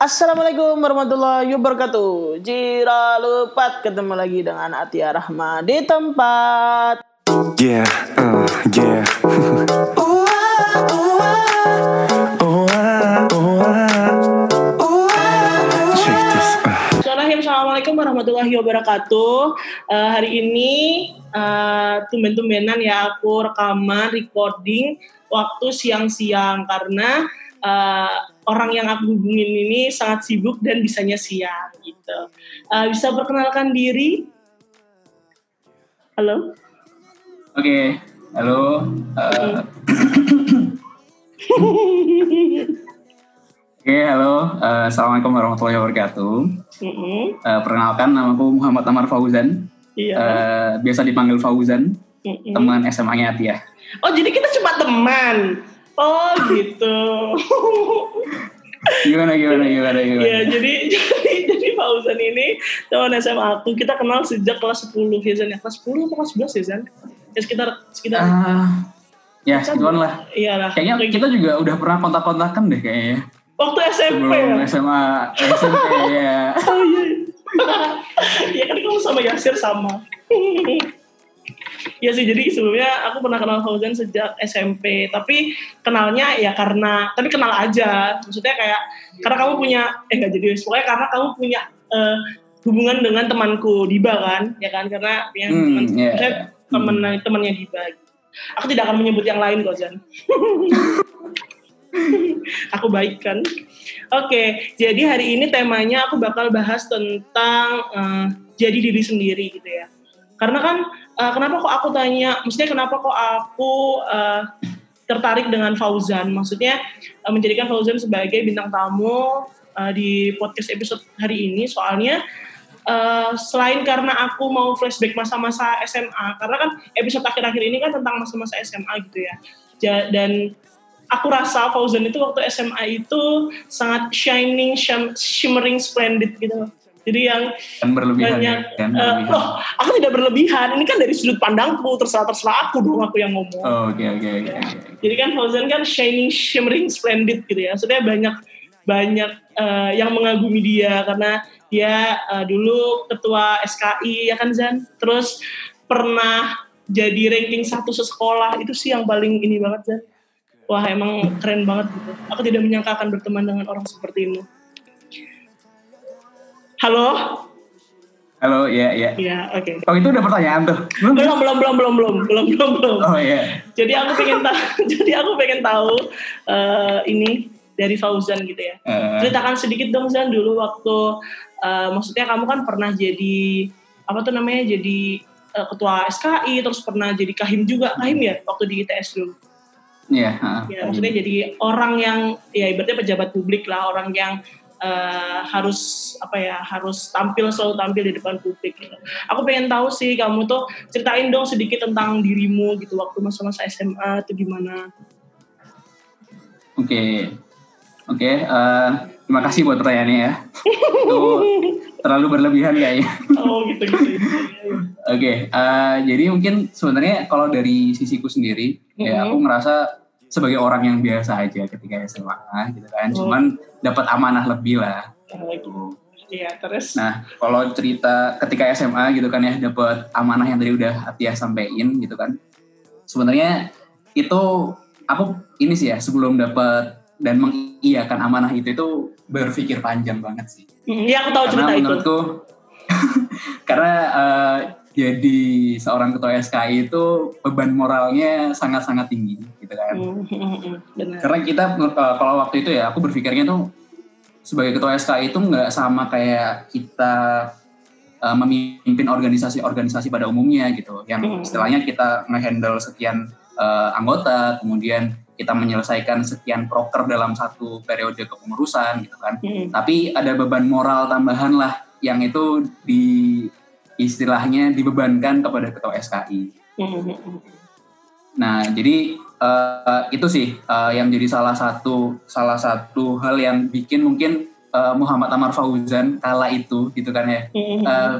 Assalamualaikum warahmatullahi wabarakatuh. Jira lupat ketemu lagi dengan Atia Rahma di tempat. Yeah, uh, yeah. Uh. Assalamualaikum warahmatullahi wabarakatuh. Eh, hari ini uh, tumben-tumbenan ya aku rekaman recording waktu siang-siang karena uh, orang yang aku hubungin ini sangat sibuk dan bisanya siang gitu. Uh, bisa perkenalkan diri? Halo? Oke, halo. Uh, Oke, halo. Uh, Assalamualaikum warahmatullahi wabarakatuh. Mm-mm. Uh, perkenalkan, namaku Muhammad Amar Fauzan. Iya. Uh, biasa dipanggil Fauzan, Mm-mm. teman SMA-nya Atia. Oh jadi kita cuma teman. Oh gitu. Gimana, gimana, gimana, gimana? Iya jadi jadi jadi Fauzan ini teman SMA aku. Kita kenal sejak kelas 10 ya Zan. ya. Kelas 10 atau kelas 11 ya Zan? Ya sekitar sekitar Ah, ya, segituan lah. iya lah. Kayaknya Kayak kita juga udah pernah kontak-kontakan deh kayaknya. waktu SMP Sebelum ya. SMA, SMP ya. Oh iya. ya kan kamu sama Yasir sama. Iya sih, jadi sebelumnya aku pernah kenal Fauzan sejak SMP, tapi kenalnya ya karena, tapi kenal aja. Maksudnya kayak, karena kamu punya, eh nggak jadi, pokoknya karena kamu punya eh, hubungan dengan temanku Diba kan, ya kan, karena punya Hmm, teman, iya. temen, temennya Diba. Aku tidak akan menyebut yang lain kok, Zan. aku baik kan. Oke, jadi hari ini temanya aku bakal bahas tentang eh, jadi diri sendiri gitu ya. Karena kan eh, kenapa kok aku tanya, maksudnya kenapa kok aku eh, tertarik dengan Fauzan? Maksudnya eh, menjadikan Fauzan sebagai bintang tamu eh, di podcast episode hari ini soalnya eh, selain karena aku mau flashback masa-masa SMA, karena kan episode akhir-akhir ini kan tentang masa-masa SMA gitu ya. Ja- dan aku rasa Fauzan itu waktu SMA itu sangat shining, shim- shimmering, splendid gitu. Jadi yang Kan berlebihan banyak, ya. Kan eh, berlebihan. oh, aku tidak berlebihan. Ini kan dari sudut pandangku, terserah terserah aku dong aku yang ngomong. Oh, Oke, oke, oke. oke. Jadi kan Fauzan kan shining, shimmering, splendid gitu ya. Maksudnya banyak banyak eh, yang mengagumi dia karena dia eh, dulu ketua SKI ya kan Zan. Terus pernah jadi ranking satu sekolah itu sih yang paling ini banget Zan. Wah emang keren banget gitu. Aku tidak menyangka akan berteman dengan orang sepertimu. Halo? Halo, ya, ya. Iya, oke. Oh, itu udah pertanyaan tuh. Belum? Belum, belum, belum, belum, belum, belum, belum, belum. Oh, iya. jadi aku pengen tahu jadi aku pengen tahu eh, ini dari Fauzan gitu ya Eh, ceritakan sedikit dong Zan dulu waktu eh, maksudnya kamu kan pernah jadi apa tuh namanya jadi eh, ketua SKI terus pernah jadi kahim juga kahim ya waktu di ITS dulu Iya, heeh. ya maksudnya jadi orang yang ya ibaratnya pejabat publik lah orang yang eh, harus apa ya harus tampil selalu tampil di depan publik gitu. aku pengen tahu sih kamu tuh ceritain dong sedikit tentang dirimu gitu waktu masa-masa SMA itu gimana Oke, oke. eh, terima kasih buat pertanyaannya ya. Terlalu berlebihan kayaknya. oh gitu gitu, Oke, eh, jadi mungkin sebenarnya kalau dari sisiku sendiri, ya Mhm. aku ngerasa sebagai orang yang biasa aja ketika SMA gitu kan. Oh. Cuman dapat amanah lebih lah. Gitu. Iya terus Nah, kalau cerita ketika SMA gitu kan ya dapat amanah yang tadi udah Atia sampein gitu kan. Sebenarnya itu aku ini sih ya sebelum dapat dan mengiyakan amanah itu itu berpikir panjang banget sih. Hmm, Iya aku tahu karena cerita itu. menurutku karena eh, jadi seorang ketua SKI itu beban moralnya sangat-sangat tinggi gitu kan. Hmm, hmm, hmm, Benar. Karena kita eh, kalau waktu itu ya aku berpikirnya tuh sebagai ketua SKI itu nggak sama kayak kita eh, memimpin organisasi-organisasi pada umumnya gitu. Yang istilahnya kita ngehandle sekian eh, anggota, kemudian kita menyelesaikan sekian proker dalam satu periode kepengurusan gitu kan. Hmm, Tapi ada beban moral tambahan lah yang itu di istilahnya dibebankan kepada ketua SKI. hmm. Nah, jadi eh, itu sih eh, yang jadi salah satu salah satu hal yang bikin mungkin eh, Muhammad Amar Fauzan kala itu gitu kan ya. Eh,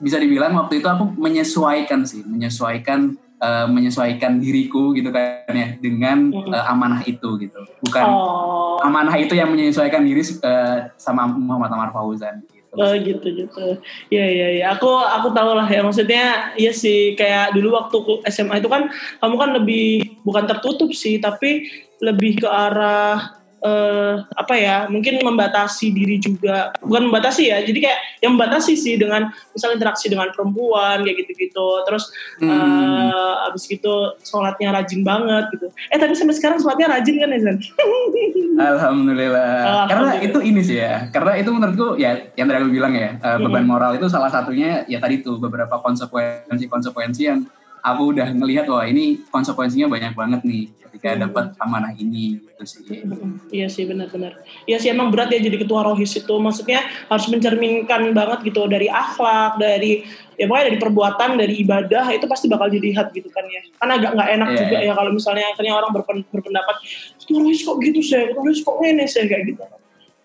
bisa dibilang waktu itu aku menyesuaikan sih, menyesuaikan uh, menyesuaikan diriku gitu kan ya dengan uh, amanah itu gitu. Bukan Oh, amanah itu yang menyesuaikan diri uh, sama Muhammad Amar Fauzan. Oh gitu gitu. Ya ya ya. Aku aku tahu lah ya maksudnya ya sih kayak dulu waktu SMA itu kan kamu kan lebih bukan tertutup sih tapi lebih ke arah eh, apa ya mungkin membatasi diri juga bukan membatasi ya jadi kayak yang membatasi sih dengan misalnya interaksi dengan perempuan kayak gitu-gitu terus Hmm. eh, abis gitu sholatnya rajin banget gitu eh tapi sampai sekarang sholatnya rajin kan ya Zan? Alhamdulillah. Karena Alhamdulillah. itu ini sih ya. Karena itu menurutku ya yang tadi aku bilang ya uh, beban Mm-mm. moral itu salah satunya ya tadi tuh beberapa konsekuensi-konsekuensi yang aku udah ngelihat wah ini konsekuensinya banyak banget nih ketika Hmm. dapat amanah ini gitu sih. Mm-mm. Iya sih benar-benar. Iya sih emang berat ya jadi ketua rohis itu. Maksudnya harus mencerminkan banget gitu dari akhlak, dari ya pokoknya dari perbuatan, dari ibadah itu pasti bakal dilihat gitu kan ya. Kan agak nggak enak Iya, juga iya. ya kalau misalnya akhirnya orang berpen- berpendapat ketua rohis kok gitu sih, ketua rohis kok ngene sih kayak gitu.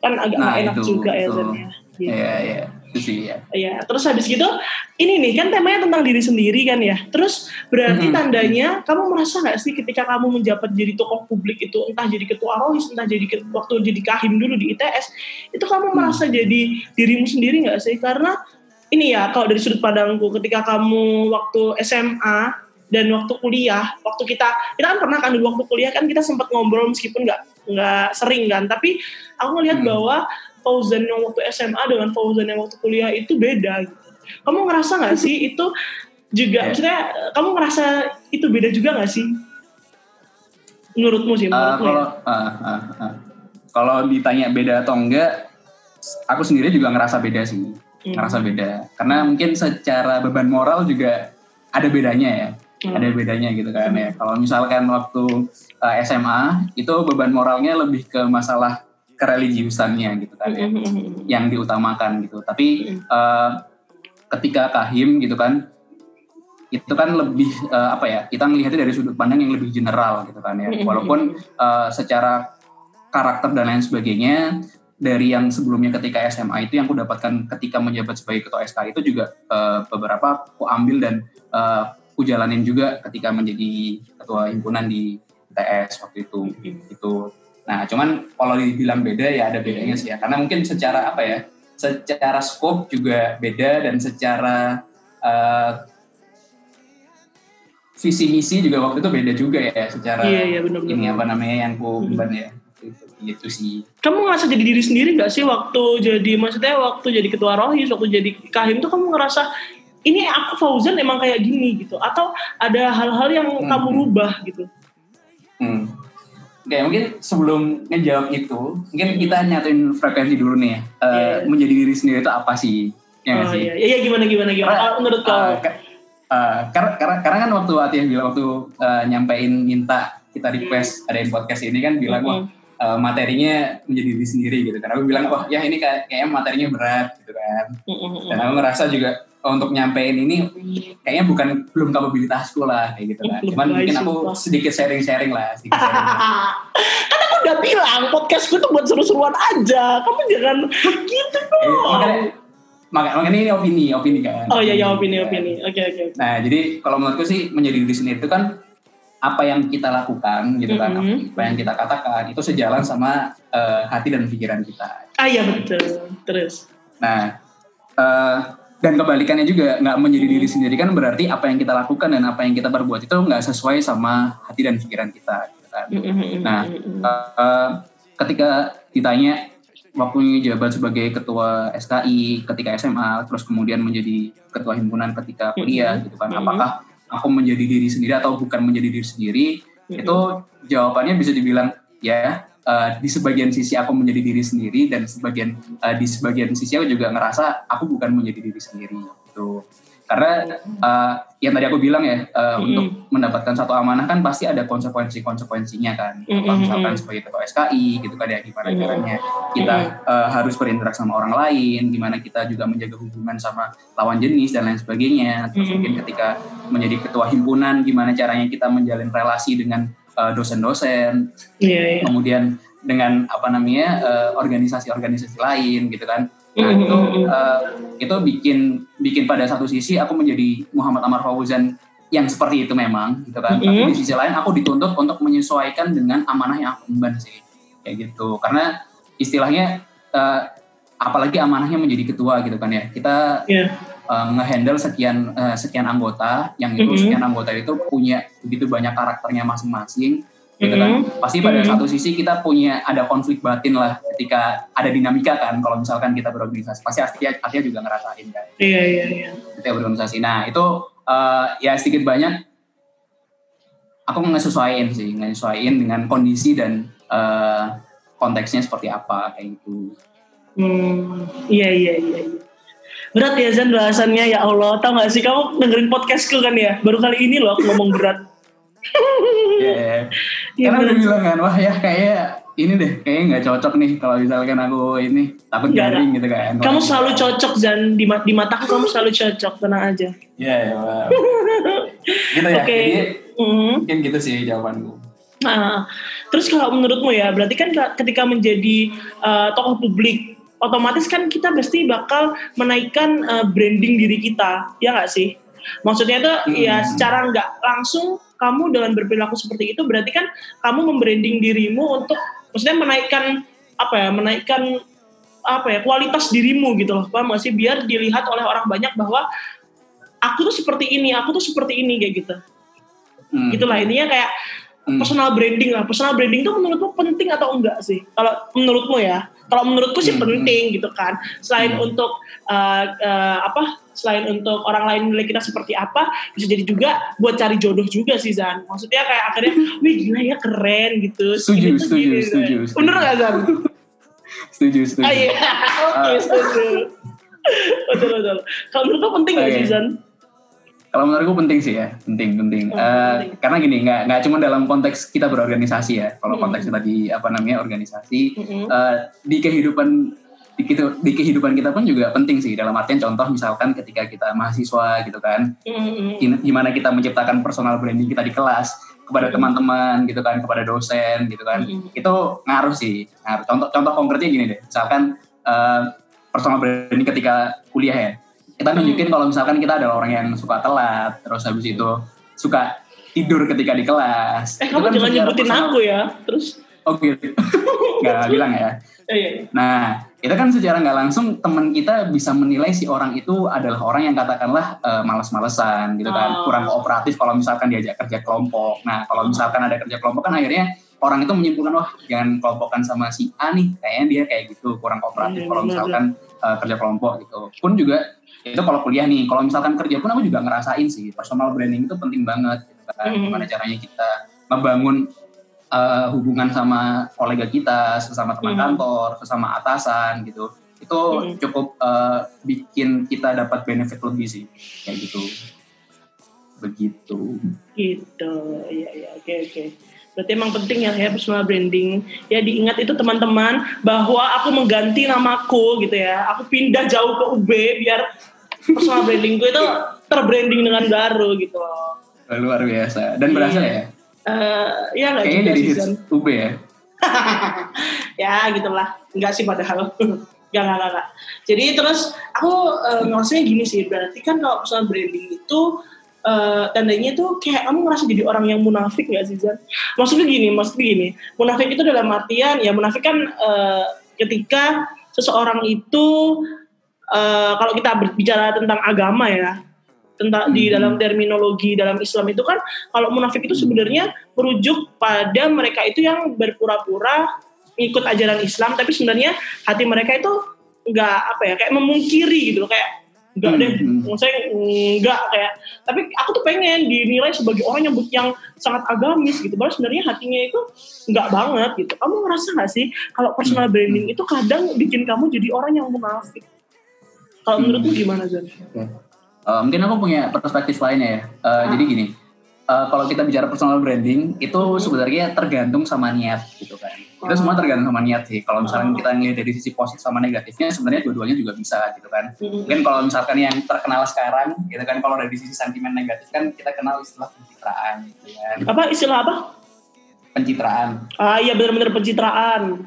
Kan agak nggak Nah, enak itu, juga ya itu. Ya. Gitu. Iya iya itu sih ya. Iya, terus habis gitu, ini nih kan temanya tentang diri sendiri kan ya. Terus berarti Mm-mm. tandanya kamu merasa nggak sih ketika kamu menjabat jadi tokoh publik itu, entah jadi ketua rohis, entah jadi waktu jadi kahim dulu di ITS, itu kamu Hmm. merasa jadi dirimu sendiri nggak sih? Karena ini ya, kalau dari sudut pandangku, ketika kamu waktu SMA dan waktu kuliah, waktu kita kita kan pernah kan dulu waktu kuliah kan kita sempat ngobrol meskipun nggak nggak sering kan, tapi aku ngelihat Hmm. bahwa Fauzan yang waktu SMA dengan Fauzan yang waktu kuliah itu beda gitu. Kamu ngerasa nggak sih itu juga, Ya. maksudnya kamu ngerasa itu beda juga nggak sih? Menurutmu sih, Uh, menurutmu ya? kalau uh, uh, uh. kalau ditanya beda atau enggak, aku sendiri juga ngerasa beda sih. Hmm. ngerasa beda karena mungkin secara beban moral juga ada bedanya ya Hmm. ada bedanya gitu kan ya kalau misalkan waktu uh, SMA itu beban moralnya lebih ke masalah kereligiusannya gitu kan ya Hmm, hmm, hmm, hmm. yang diutamakan gitu tapi Hmm. uh, ketika kahim gitu kan itu kan lebih uh, apa ya kita melihatnya dari sudut pandang yang lebih general gitu kan ya Hmm, hmm, walaupun uh, secara karakter dan lain sebagainya dari yang sebelumnya ketika SMA itu yang aku dapatkan ketika menjabat sebagai ketua SK itu juga uh, beberapa aku ambil dan uh, aku jalanin juga ketika menjadi ketua himpunan di TS waktu itu. Itu nah cuman kalau dibilang beda ya ada bedanya sih ya. Karena mungkin secara apa ya secara scope juga beda dan secara uh, visi misi juga waktu itu beda juga ya secara Iya, iya benar-benar. ini apa namanya yang ku Hmm. beban ya. Itu, itu sih. Kamu ngerasa jadi diri sendiri nggak sih waktu jadi, maksudnya waktu jadi ketua rohis, waktu jadi kahim tuh kamu ngerasa ini aku Fauzan emang kayak gini gitu, atau ada hal-hal yang Hmm. kamu rubah gitu? Hmm. Oke, mungkin sebelum ngejawab itu, mungkin kita nyatuin frekuensi dulu nih ya. Eh, Iya. Menjadi diri sendiri itu apa sih? Ya oh sih? iya, iya gimana gimana gimana? Karena, Ah, menurut eh, kamu? ka- eh, karena, karena, karena kan waktu Atia bilang waktu eh, nyampein minta kita request adain podcast ini kan bilang wah Mm-mm. eh, materinya menjadi diri sendiri gitu kan. Aku bilang wah ya ini kayak kayaknya materinya berat gitu kan. Dan aku ngerasa juga untuk nyampein ini kayaknya bukan belum kapabilitasku lah kayak gitu kan. Belum Cuman mungkin aku sumpah. sedikit sharing-sharing lah, sedikit sharing. kan aku udah bilang podcastku tuh buat seru-seruan aja. Kamu jangan gitu Eh, dong. makanya, makanya, makanya ini opini, opini kan. Oh iya ya opini opini. Oke oke. Nah, jadi kalau menurutku sih menjadi diri sendiri itu kan apa yang kita lakukan gitu kan, Mhm. apa yang kita katakan itu sejalan sama eh, hati dan pikiran kita. Ah iya betul. Terus. Nah, eh, dan kebalikannya juga nggak menjadi diri sendiri kan berarti apa yang kita lakukan dan apa yang kita perbuat itu nggak sesuai sama hati dan pikiran kita. Gitu kan. Nah, Eh, ketika ditanya waktu jabat sebagai ketua SKI ketika SMA terus kemudian menjadi ketua himpunan ketika kuliah gitu kan apakah aku menjadi diri sendiri atau bukan menjadi diri sendiri itu jawabannya bisa dibilang ya eh, di sebagian sisi aku menjadi diri sendiri dan sebagian eh, di sebagian sisi aku juga ngerasa aku bukan menjadi diri sendiri gitu karena eh, yang tadi aku bilang ya eh, Mhm. untuk mendapatkan satu amanah kan pasti ada konsekuensi-konsekuensinya kan Mhm. Kalau misalkan sebagai ketua SKI gitu kan ya gimana Mhm. caranya kita eh, harus berinteraksi sama orang lain gimana kita juga menjaga hubungan sama lawan jenis dan lain sebagainya terus Mhm. mungkin ketika menjadi ketua himpunan gimana caranya kita menjalin relasi dengan eh, dosen-dosen Iya iya. kemudian dengan apa namanya eh, organisasi-organisasi lain gitu kan nah Mhm. itu eh, itu bikin bikin pada satu sisi aku menjadi Muhammad Amar Fauzan yang seperti itu memang gitu kan. Tapi Mhm. di sisi lain aku dituntut untuk menyesuaikan dengan amanah yang aku emban sih. Kayak gitu. Karena istilahnya eh, apalagi amanahnya menjadi ketua gitu kan ya. Kita Iya. Eh, ngehandle sekian eh, sekian anggota yang itu Mhm. sekian anggota itu punya begitu banyak karakternya masing-masing gitu kan Mhm. pasti pada Mhm. satu sisi kita punya ada konflik batin lah ketika ada dinamika kan kalau misalkan kita berorganisasi pasti Atia, Atia juga ngerasain kan Iya, iya, iya. ketika berorganisasi nah itu eh, ya sedikit banyak aku ngesesuaiin sih ngesesuaiin dengan kondisi dan eh, konteksnya seperti apa kayak gitu Hmm, iya, iya, iya. iya. Berat ya Zan bahasannya ya Allah. Tahu gak sih kamu dengerin podcastku kan ya? Baru kali ini loh aku ngomong berat. Iya. Iya, Karena udah bilang kan, wah ya kayaknya ini deh, kayaknya nggak cocok nih kalau misalkan aku ini takut garing gitu kan. Kamu selalu cocok Zan di, ma- di mataku kamu selalu cocok tenang aja. Iya, ya, wow. gitu ya. Oke. Jadi Hmm. mungkin gitu sih jawabanku. Nah, terus kalau menurutmu ya, berarti kan ke- ketika menjadi uh, tokoh publik, otomatis kan kita pasti bakal menaikkan uh, branding diri kita, ya nggak sih? Maksudnya itu Hmm. ya secara nggak langsung kamu dengan berperilaku seperti itu, berarti kan kamu membranding dirimu untuk, maksudnya menaikkan apa ya, menaikkan apa ya kualitas dirimu gitu loh, paham nggak sih? Biar dilihat oleh orang banyak bahwa aku tuh seperti ini, aku tuh seperti ini kayak gitu. Hmm. Gitulah intinya kayak Hmm. personal branding lah. Personal branding itu menurutmu penting atau enggak sih? Kalau menurutmu ya. Kalau menurutku sih Hmm. penting gitu kan. Selain Hmm. untuk uh, uh, apa? Selain untuk orang lain nilai kita seperti apa, bisa jadi juga buat cari jodoh juga sih Zan. Maksudnya kayak akhirnya, wih gila ya keren gitu. Setuju, tuh setuju, gini, setuju, setuju. Bener gak Zan? Setuju, setuju. Ah iya, oke Ah. setuju. betul betul. Kalau menurutmu penting gak Oke. sih Zan? Kalau menurutku penting sih ya, penting, penting. Oh, Eh, penting. Karena gini, nggak nggak cuma dalam konteks kita berorganisasi ya. Kalau Hmm. konteksnya tadi apa namanya organisasi, Mm-mm. eh, di kehidupan di, gitu- di kehidupan kita pun juga penting sih. Dalam artian contoh misalkan ketika kita mahasiswa gitu kan, gim- gimana kita menciptakan personal branding kita di kelas kepada Hmm. teman-teman gitu kan, kepada dosen gitu kan. Mm-mm. Itu ngaruh sih. Ngaruh. Contoh contoh konkretnya gini deh. Misalkan eh, personal branding ketika kuliah ya. Kita Hmm. nunjukin kalau misalkan kita adalah orang yang suka telat, terus habis itu suka tidur ketika di kelas. Eh Itu kamu kan jangan nyebutin personal- aku ya. Terus, Oh gitu. Nggak bilang ya. eh, iya. Nah, itu kan secara nggak langsung teman kita bisa menilai si orang itu adalah orang yang katakanlah eh, malas-malesan gitu kan, Oh. kurang kooperatif kalau misalkan diajak kerja kelompok. Nah, kalau misalkan ada kerja kelompok kan akhirnya orang itu menyimpulkan wah jangan kelompokan sama si A nih, kayaknya dia kayak gitu kurang kooperatif Iya, kalau benar, misalkan eh, kerja kelompok gitu. Pun juga itu kalau kuliah nih, kalau misalkan kerja pun aku juga ngerasain sih personal branding itu penting banget gitu kan. Mhm. Gimana caranya kita membangun eh, hubungan sama kolega kita, sesama teman Mhm. kantor, sesama atasan gitu. Itu Mhm. cukup eh, bikin kita dapat benefit lebih sih, kayak gitu. Begitu. Gitu, iya iya oke oke. Berarti emang penting ya ya personal branding. Ya diingat itu teman-teman bahwa aku mengganti namaku gitu ya. Aku pindah jauh ke UB biar personal brandingku itu terbranding dengan baru gitu loh. Luar biasa. Dan berhasil Iya. ya? Eh ya nggak Kayaknya dari hits. UB ya? ya gitulah. Enggak sih padahal. Enggak, enggak, enggak, enggak. Jadi terus aku eh, ngerasanya gini sih, berarti kan kalau personal branding itu eh, tandanya tuh kayak kamu ngerasa jadi orang yang munafik gak sih Zan? Maksudnya gini, maksudnya gini, munafik itu dalam artian ya munafik kan eh, ketika seseorang itu eh, kalau kita berbicara tentang agama ya, tentang di Mhm. dalam terminologi dalam Islam itu kan kalau munafik itu sebenarnya merujuk pada mereka itu yang berpura-pura ikut ajaran Islam tapi sebenarnya hati mereka itu nggak apa ya kayak memungkiri gitu loh kayak enggak deh Hmm. maksudnya enggak kayak tapi aku tuh pengen dinilai sebagai orang yang yang sangat agamis gitu padahal sebenarnya hatinya itu enggak banget gitu kamu ngerasa nggak sih kalau personal Hmm. branding itu kadang bikin kamu jadi orang yang munafik kalau Hmm. menurutmu gimana Zan? Eh, mungkin aku punya perspektif lainnya ya. Eh, Ah. Jadi gini, eh, kalau kita bicara personal branding itu Hmm. sebenarnya tergantung sama niat gitu kan. Itu Ah. semua tergantung sama niat sih. Kalau misalnya Ah. kita ngelihat dari sisi positif sama negatifnya, sebenarnya dua-duanya juga bisa gitu kan. Mm-mm. Mungkin kalau misalkan yang terkenal sekarang, gitu kan, kalau dari sisi sentimen negatif kan kita kenal istilah pencitraan gitu kan. apa istilah apa Pencitraan. ah iya benar-benar pencitraan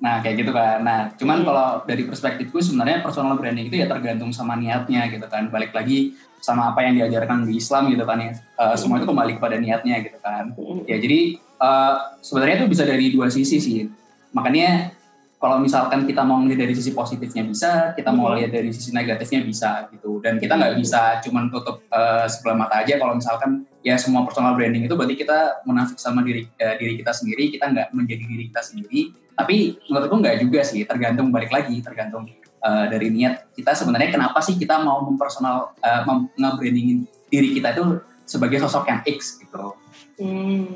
Nah kayak gitu kan. Nah cuman Hmm. kalau dari perspektifku sebenarnya personal branding itu ya tergantung sama niatnya gitu kan. Balik lagi sama apa yang diajarkan di Islam gitu kan ya. Eh, semua itu kembali kepada niatnya gitu kan. Mm. Ya jadi eh, sebenarnya itu bisa dari dua sisi sih. Makanya kalau misalkan kita mau ngelihat dari sisi positifnya bisa, kita mau Mhm. lihat dari sisi negatifnya bisa gitu. Dan kita nggak bisa cuman tutup eh, sebelah mata aja kalau misalkan ya semua personal branding itu berarti kita munafik sama diri eh, diri kita sendiri, kita nggak menjadi diri kita sendiri. Tapi menurutku nggak juga sih, tergantung balik lagi, tergantung eh, dari niat kita sebenarnya kenapa sih kita mau mempersonal eh, mem- nge-brandingin diri kita itu sebagai sosok yang X gitu. Hmm,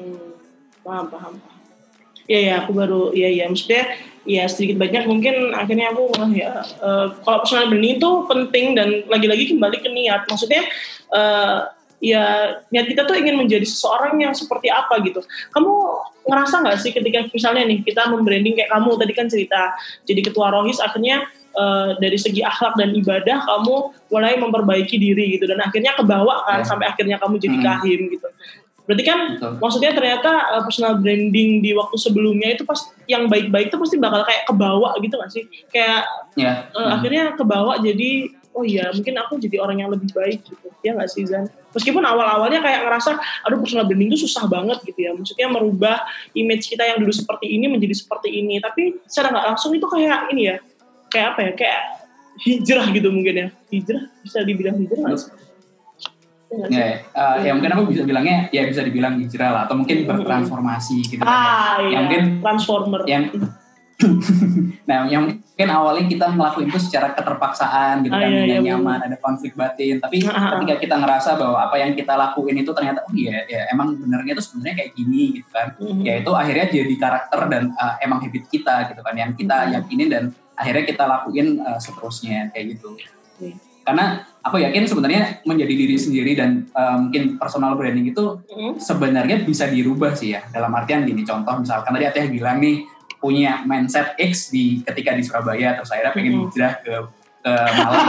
paham, paham. Iya, ya, aku baru, iya, iya, maksudnya, ya sedikit banyak mungkin akhirnya aku, wah ya, eh, kalau personal branding itu penting dan lagi-lagi kembali ke niat. Maksudnya, eh, ya niat kita tuh ingin menjadi seseorang yang seperti apa gitu. Kamu ngerasa nggak sih ketika misalnya nih kita membranding kayak kamu tadi kan cerita jadi ketua rohis akhirnya eh, dari segi akhlak dan ibadah kamu mulai memperbaiki diri gitu dan akhirnya kebawa kan Ya. sampai akhirnya kamu jadi Hmm. kahim gitu. Berarti kan Betul. maksudnya ternyata uh, personal branding di waktu sebelumnya itu pas yang baik-baik itu pasti bakal kayak kebawa gitu gak sih kayak Ya. uh, Hmm. akhirnya kebawa jadi oh iya mungkin aku jadi orang yang lebih baik gitu ya nggak sih Zan meskipun awal-awalnya kayak ngerasa aduh personal branding itu susah banget gitu ya maksudnya merubah image kita yang dulu seperti ini menjadi seperti ini tapi secara nggak langsung itu kayak ini ya kayak apa ya kayak hijrah gitu mungkin ya hijrah bisa dibilang hijrah nggak sih? Ya sih? Ya, eh, ya mungkin aku bisa bilangnya ya bisa dibilang hijrah lah atau mungkin Mm-mm. bertransformasi gitu kan ya. ah iya Yang mungkin- transformer yang nah yang mungkin awalnya kita ngelakuin itu secara keterpaksaan gitu Ah, kan iya, iya, nyaman ada konflik batin tapi Ah, ah, ah. ketika kita ngerasa bahwa apa yang kita lakuin itu ternyata oh iya ya emang benernya itu sebenarnya kayak gini gitu kan Mhm. ya itu akhirnya jadi karakter dan uh, emang habit kita gitu kan yang kita Mhm. yakinin dan akhirnya kita lakuin uh, seterusnya kayak gitu. Karena aku yakin sebenarnya menjadi diri sendiri dan uh, mungkin personal branding itu Mhm. sebenarnya bisa dirubah sih ya dalam artian gini contoh misalkan tadi Ateh bilang nih punya mindset X di ketika di Surabaya terus akhirnya pengen Mhm. hijrah ke ke Malang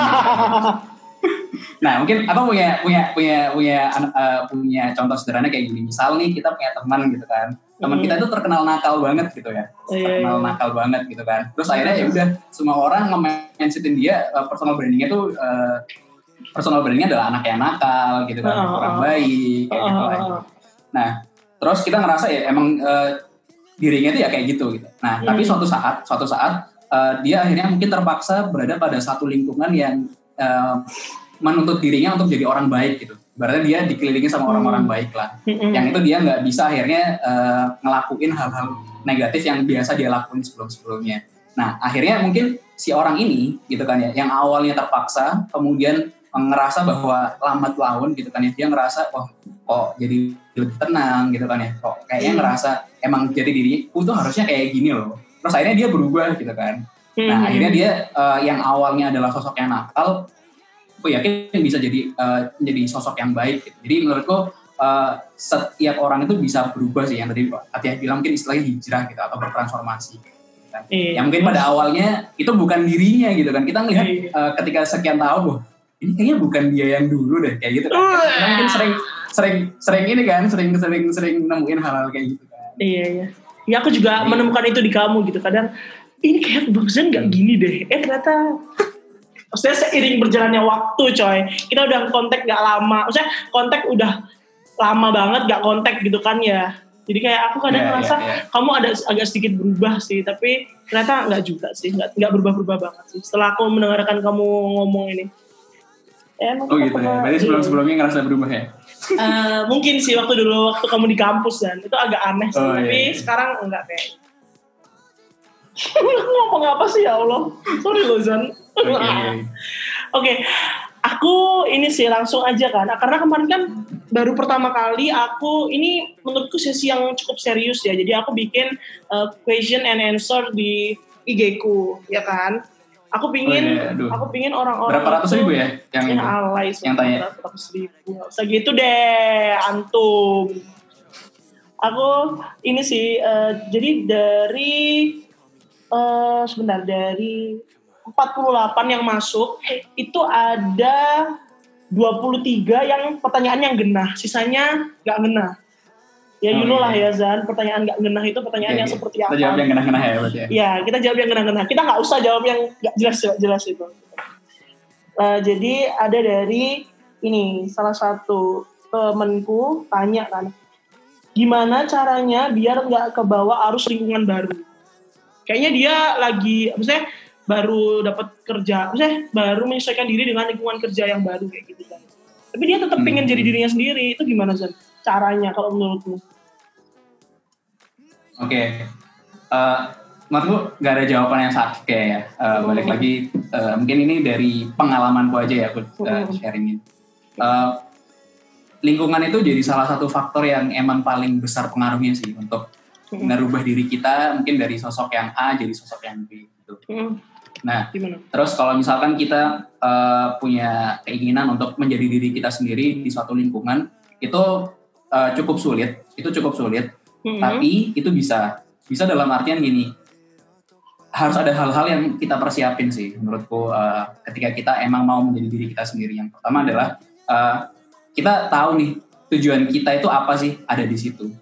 nah mungkin apa punya punya punya punya eh, punya contoh sederhana kayak gini misal nih kita punya teman gitu kan teman kita itu terkenal nakal banget gitu ya Iya, terkenal iya. nakal banget gitu kan terus akhirnya ya udah semua orang nge-mentionin dia eh, personal brandingnya tuh eh, personal brandingnya adalah anak yang nakal gitu kan orang baik kayak gitu Ah, lah. ah, ah. Nah, terus kita ngerasa ya emang eh, dirinya itu ya kayak gitu gitu. Nah, tapi suatu saat, suatu saat dia akhirnya mungkin terpaksa berada pada satu lingkungan yang menuntut dirinya untuk jadi orang baik gitu. Berarti dia dikelilingi sama orang-orang Hmm. baik lah. Mhm. Yang itu dia nggak bisa akhirnya eh, ngelakuin hal-hal negatif yang biasa dia lakuin sebelum-sebelumnya. Nah, akhirnya mungkin si orang ini gitu kan ya, yang awalnya terpaksa, kemudian ngerasa bahwa lambat laun gitu kan ya, dia ngerasa wah kok jadi lebih tenang gitu kan ya, kok kayaknya Hmm. ngerasa emang jadi diri, aku tuh harusnya kayak gini loh. Terus akhirnya dia berubah gitu kan. Nah, akhirnya dia eh, yang awalnya adalah sosok yang nakal, aku yakin bisa jadi eh, menjadi sosok yang baik. Gitu. Jadi menurutku eh, setiap orang itu bisa berubah sih yang tadi Atia bilang mungkin istilahnya hijrah gitu atau bertransformasi. Gitu kan. Iya. Yang mungkin pada awalnya itu bukan dirinya gitu kan. Kita ngelihat Iya. eh, ketika sekian tahun, ini kayaknya bukan dia yang dulu deh kayak gitu kan. Mungkin sering sering sering ini kan, sering sering sering nemuin hal-hal kayak gitu kan. Iya, iya. Ya aku juga Iya. menemukan itu di kamu gitu. Kadang ini kayak Zen gak gini deh. Eh ternyata Maksudnya seiring berjalannya waktu coy. Kita udah kontak gak lama. Maksudnya kontak udah lama banget gak kontak gitu kan ya. Jadi kayak aku kadang Iya, ngerasa iya, iya. kamu ada agak sedikit berubah sih. Tapi ternyata nggak juga sih. Nggak, nggak berubah-berubah banget sih. Setelah aku mendengarkan kamu ngomong ini. Ya, emang Oh gitu ya. Berarti sebelum-sebelumnya ngerasa berubah ya? Eh, mungkin sih waktu dulu waktu kamu di kampus dan itu agak aneh sih Oh, iya, tapi iya. sekarang enggak kayak ngomong apa sih ya Allah sorry loh Zan Oke. Aku ini sih langsung aja kan, karena kemarin kan baru pertama kali aku ini menurutku sesi yang cukup serius ya. Jadi aku bikin uh, question and answer di IG ku, ya kan. Aku pingin, Oh, iya, aku pingin orang-orang Berapa ratus ribu ya yang Ya itu? alay, Yang tanya? berapa ratus ribu. Nggak usah gitu deh, antum. Aku ini sih, eh, jadi dari eh sebentar dari 48 yang masuk itu ada 23 yang pertanyaan yang genah, sisanya nggak genah. Ya Oh, you know iya. lah ya Zan, pertanyaan nggak genah itu pertanyaan Oke, yang oke. seperti Kita apa? jawab yang genah-genah ya berarti ya. Ya, kita jawab yang genah-genah. Kita nggak usah jawab yang nggak jelas-jelas itu. Eh, jadi ada dari ini salah satu temenku tanya kan, gimana caranya biar nggak kebawa arus lingkungan baru? Kayaknya dia lagi, maksudnya baru dapat kerja, maksudnya baru menyesuaikan diri dengan lingkungan kerja yang baru kayak gitu kan. Tapi dia tetap Hmm. pengen jadi dirinya sendiri. Itu gimana Zan? Caranya kalau menurutmu? Oke. Eh, menurutku nggak ada jawaban yang saat kayak ya. Hmm. balik lagi, eh, mungkin ini dari pengalamanku aja ya aku Hmm. sharingin. Eh, lingkungan itu jadi salah satu faktor yang emang paling besar pengaruhnya sih untuk Ngerubah diri kita mungkin dari sosok yang A jadi sosok yang B gitu. Hmm, Nah, gimana? terus kalau misalkan kita eh, punya keinginan untuk menjadi diri kita sendiri di suatu lingkungan itu eh, cukup sulit, itu cukup sulit. Hmm. tapi itu bisa. Bisa dalam artian gini. Harus ada hal-hal yang kita persiapin sih menurutku eh, ketika kita emang mau menjadi diri kita sendiri. Yang pertama adalah eh, kita tahu nih tujuan kita itu apa sih ada di situ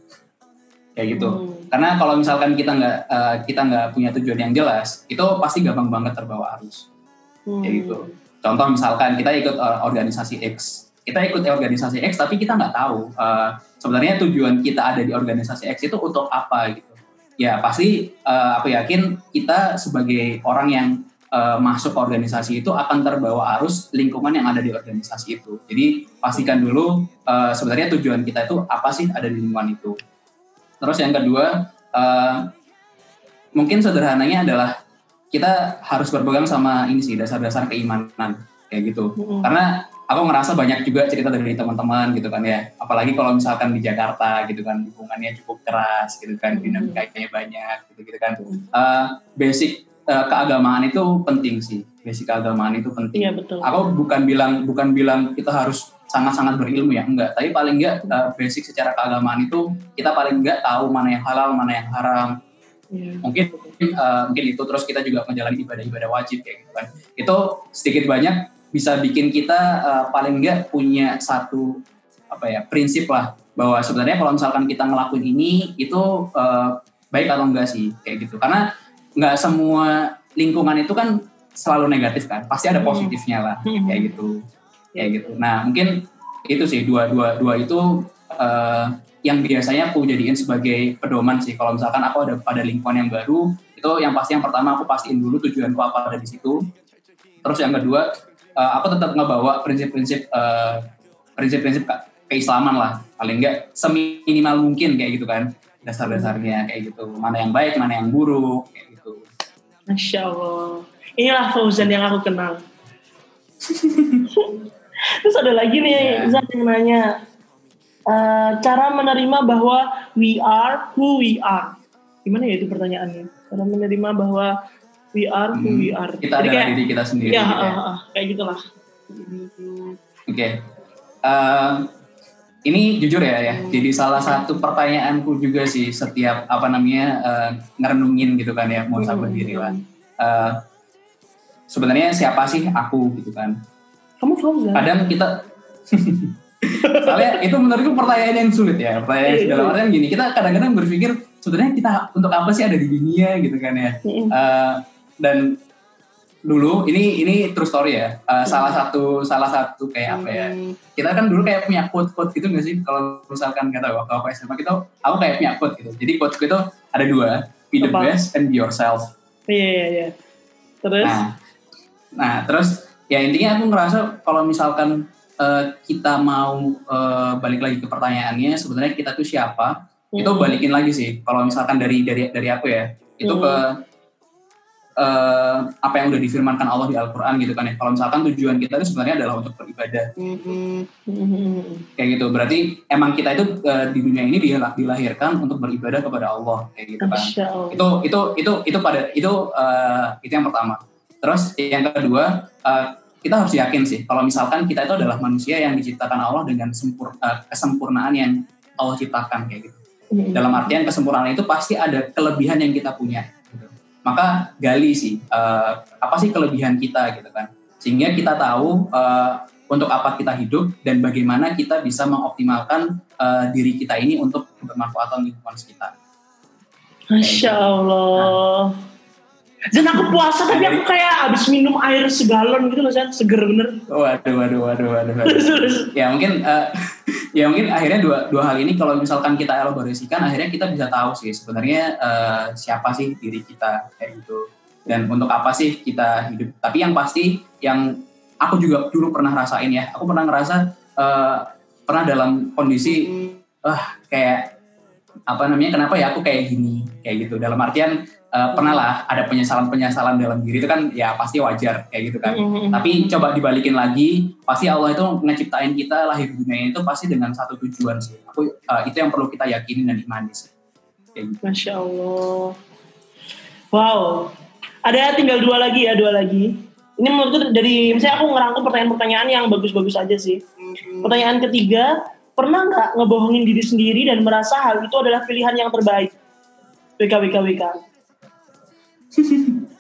kayak gitu. Hmm. karena kalau misalkan kita nggak eh, kita nggak punya tujuan yang jelas itu pasti gampang banget terbawa arus. Hmm. kayak gitu. Contoh misalkan kita ikut eh, organisasi X. Kita ikut organisasi X tapi kita nggak tahu eh, sebenarnya tujuan kita ada di organisasi X itu untuk apa gitu. Ya pasti eh, aku yakin kita sebagai orang yang eh, masuk organisasi itu akan terbawa arus lingkungan yang ada di organisasi itu. Jadi pastikan dulu eh, sebenarnya tujuan kita itu apa sih ada di lingkungan itu terus yang kedua eh, mungkin sederhananya adalah kita harus berpegang sama ini sih dasar-dasar keimanan kayak gitu Hmm. karena aku ngerasa banyak juga cerita dari teman-teman gitu kan ya apalagi kalau misalkan di Jakarta gitu kan lingkungannya cukup keras gitu kan Hmm. dinamikanya banyak gitu gitu kan. Eh, basic eh, keagamaan itu penting sih basic keagamaan itu penting Iya betul. aku bukan bilang bukan bilang kita harus sangat-sangat berilmu ya. Enggak tapi paling enggak eh, basic secara keagamaan itu kita paling enggak tahu mana yang halal mana yang haram. Iya. mungkin eh, mungkin itu. Terus kita juga menjalani ibadah-ibadah wajib kayak gitu kan. Itu sedikit banyak bisa bikin kita eh, paling enggak punya satu apa ya prinsip lah bahwa sebenarnya kalau misalkan kita ngelakuin ini itu eh, baik atau enggak sih kayak gitu. Karena nggak semua lingkungan itu kan selalu negatif kan. Pasti ada Hmm. positifnya lah kayak gitu kayak gitu. Nah mungkin itu sih dua dua dua itu eh, yang biasanya aku jadiin sebagai pedoman sih. Kalau misalkan aku ada pada lingkungan yang baru itu yang pasti yang pertama aku pastiin dulu tujuanku apa ada di situ. Terus yang kedua eh, aku tetap ngebawa prinsip-prinsip eh, prinsip-prinsip ke- keislaman lah. Paling enggak seminimal mungkin kayak gitu kan dasar-dasarnya kayak gitu. Mana yang baik mana yang buruk kayak gitu. Masya Allah. Inilah Fauzan yang aku kenal. Terus ada lagi nih Ya. Zan yang nanya. eh, cara menerima bahwa we are who we are. Gimana ya itu pertanyaannya? Cara menerima bahwa we are who Hmm, we are. kita Jadi adalah kayak, diri kita sendiri ya, gitu ya. ah, ah, kayak gitulah. Oke. Eh, ini jujur ya ya. Jadi salah satu pertanyaanku juga sih setiap apa namanya eh, ngerenungin gitu kan ya mau sabar Hmm. diri lah. Eh, sebenarnya siapa sih aku gitu kan? Kamu Fauzan? Kadang kita Soalnya itu menurutku pertanyaan yang sulit ya. Pertanyaan Iya, dalam artian gini, kita kadang-kadang berpikir sebenarnya kita untuk apa sih ada di dunia gitu kan ya. Eh, dan dulu ini ini true story ya. Eh, salah satu salah satu kayak apa ya? Kita kan dulu kayak punya quote-quote gitu nggak sih kalau misalkan kata waktu aku SMA gitu aku kayak punya quote gitu jadi quote itu ada dua be the Apa? best and be yourself Iya, iya, iya. Terus? nah nah terus ya intinya aku ngerasa kalau misalkan eh, kita mau eh, balik lagi ke pertanyaannya sebenarnya kita tuh siapa itu Hmm. balikin lagi sih kalau misalkan dari dari dari aku ya itu Hmm. ke eh, apa yang udah difirmankan Allah di Al-Quran gitu kan ya kalau misalkan tujuan kita itu sebenarnya adalah untuk beribadah Hmm. Hmm. kayak gitu berarti emang kita itu eh, di dunia ini dilah- dilahirkan untuk beribadah kepada Allah kayak gitu kan itu itu itu itu pada itu eh, itu yang pertama terus yang kedua eh, kita harus yakin sih kalau misalkan kita itu adalah manusia yang diciptakan Allah dengan sempur, eh, kesempurnaan yang Allah ciptakan kayak gitu Hmm. dalam artian kesempurnaan itu pasti ada kelebihan yang kita punya gitu. maka gali sih eh, apa sih kelebihan kita gitu kan sehingga kita tahu eh, untuk apa kita hidup dan bagaimana kita bisa mengoptimalkan uh, diri kita ini untuk bermanfaat lingkungan sekitar. Masya Allah. Dan aku puasa tapi aku kayak abis minum air segalon gitu loh, San. Seger bener. Waduh, waduh, waduh, waduh. waduh. ya mungkin, uh, ya mungkin akhirnya dua, dua hal ini kalau misalkan kita elaborasikan, akhirnya kita bisa tahu sih sebenarnya uh, siapa sih diri kita kayak gitu. Dan untuk apa sih kita hidup. Tapi yang pasti, yang aku juga dulu pernah rasain ya, aku pernah ngerasa, uh, pernah dalam kondisi, uh, kayak, apa namanya, kenapa ya aku kayak gini, kayak gitu. Dalam artian, uh, pernah lah ada penyesalan-penyesalan dalam diri itu kan ya pasti wajar kayak gitu kan. Mm-hmm. Tapi coba dibalikin lagi, pasti Allah itu ngeciptain kita lahir di dunia itu pasti dengan satu tujuan sih. Aku uh, itu yang perlu kita yakini dan imani sih. Kayak gitu. Masya Allah. Wow. Ada tinggal dua lagi ya, dua lagi. Ini menurutku dari, misalnya aku ngerangkum pertanyaan-pertanyaan yang bagus-bagus aja sih. Pertanyaan ketiga, pernah nggak ngebohongin diri sendiri dan merasa hal itu adalah pilihan yang terbaik? WKWKWK.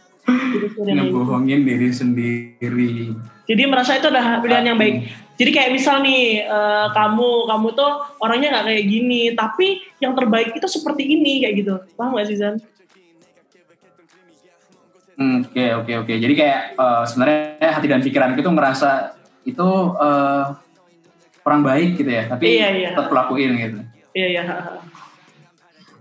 ngebohongin diri sendiri. Jadi merasa itu adalah pilihan yang baik. Jadi kayak misal nih uh, kamu kamu tuh orangnya nggak kayak gini, tapi yang terbaik itu seperti ini kayak gitu. Paham gak sih Zan? Hmm, oke oke oke. Jadi kayak uh, sebenarnya hati dan pikiran itu ngerasa itu uh, orang baik gitu ya, tapi iya, iya. tetap lakuin gitu. Iya iya.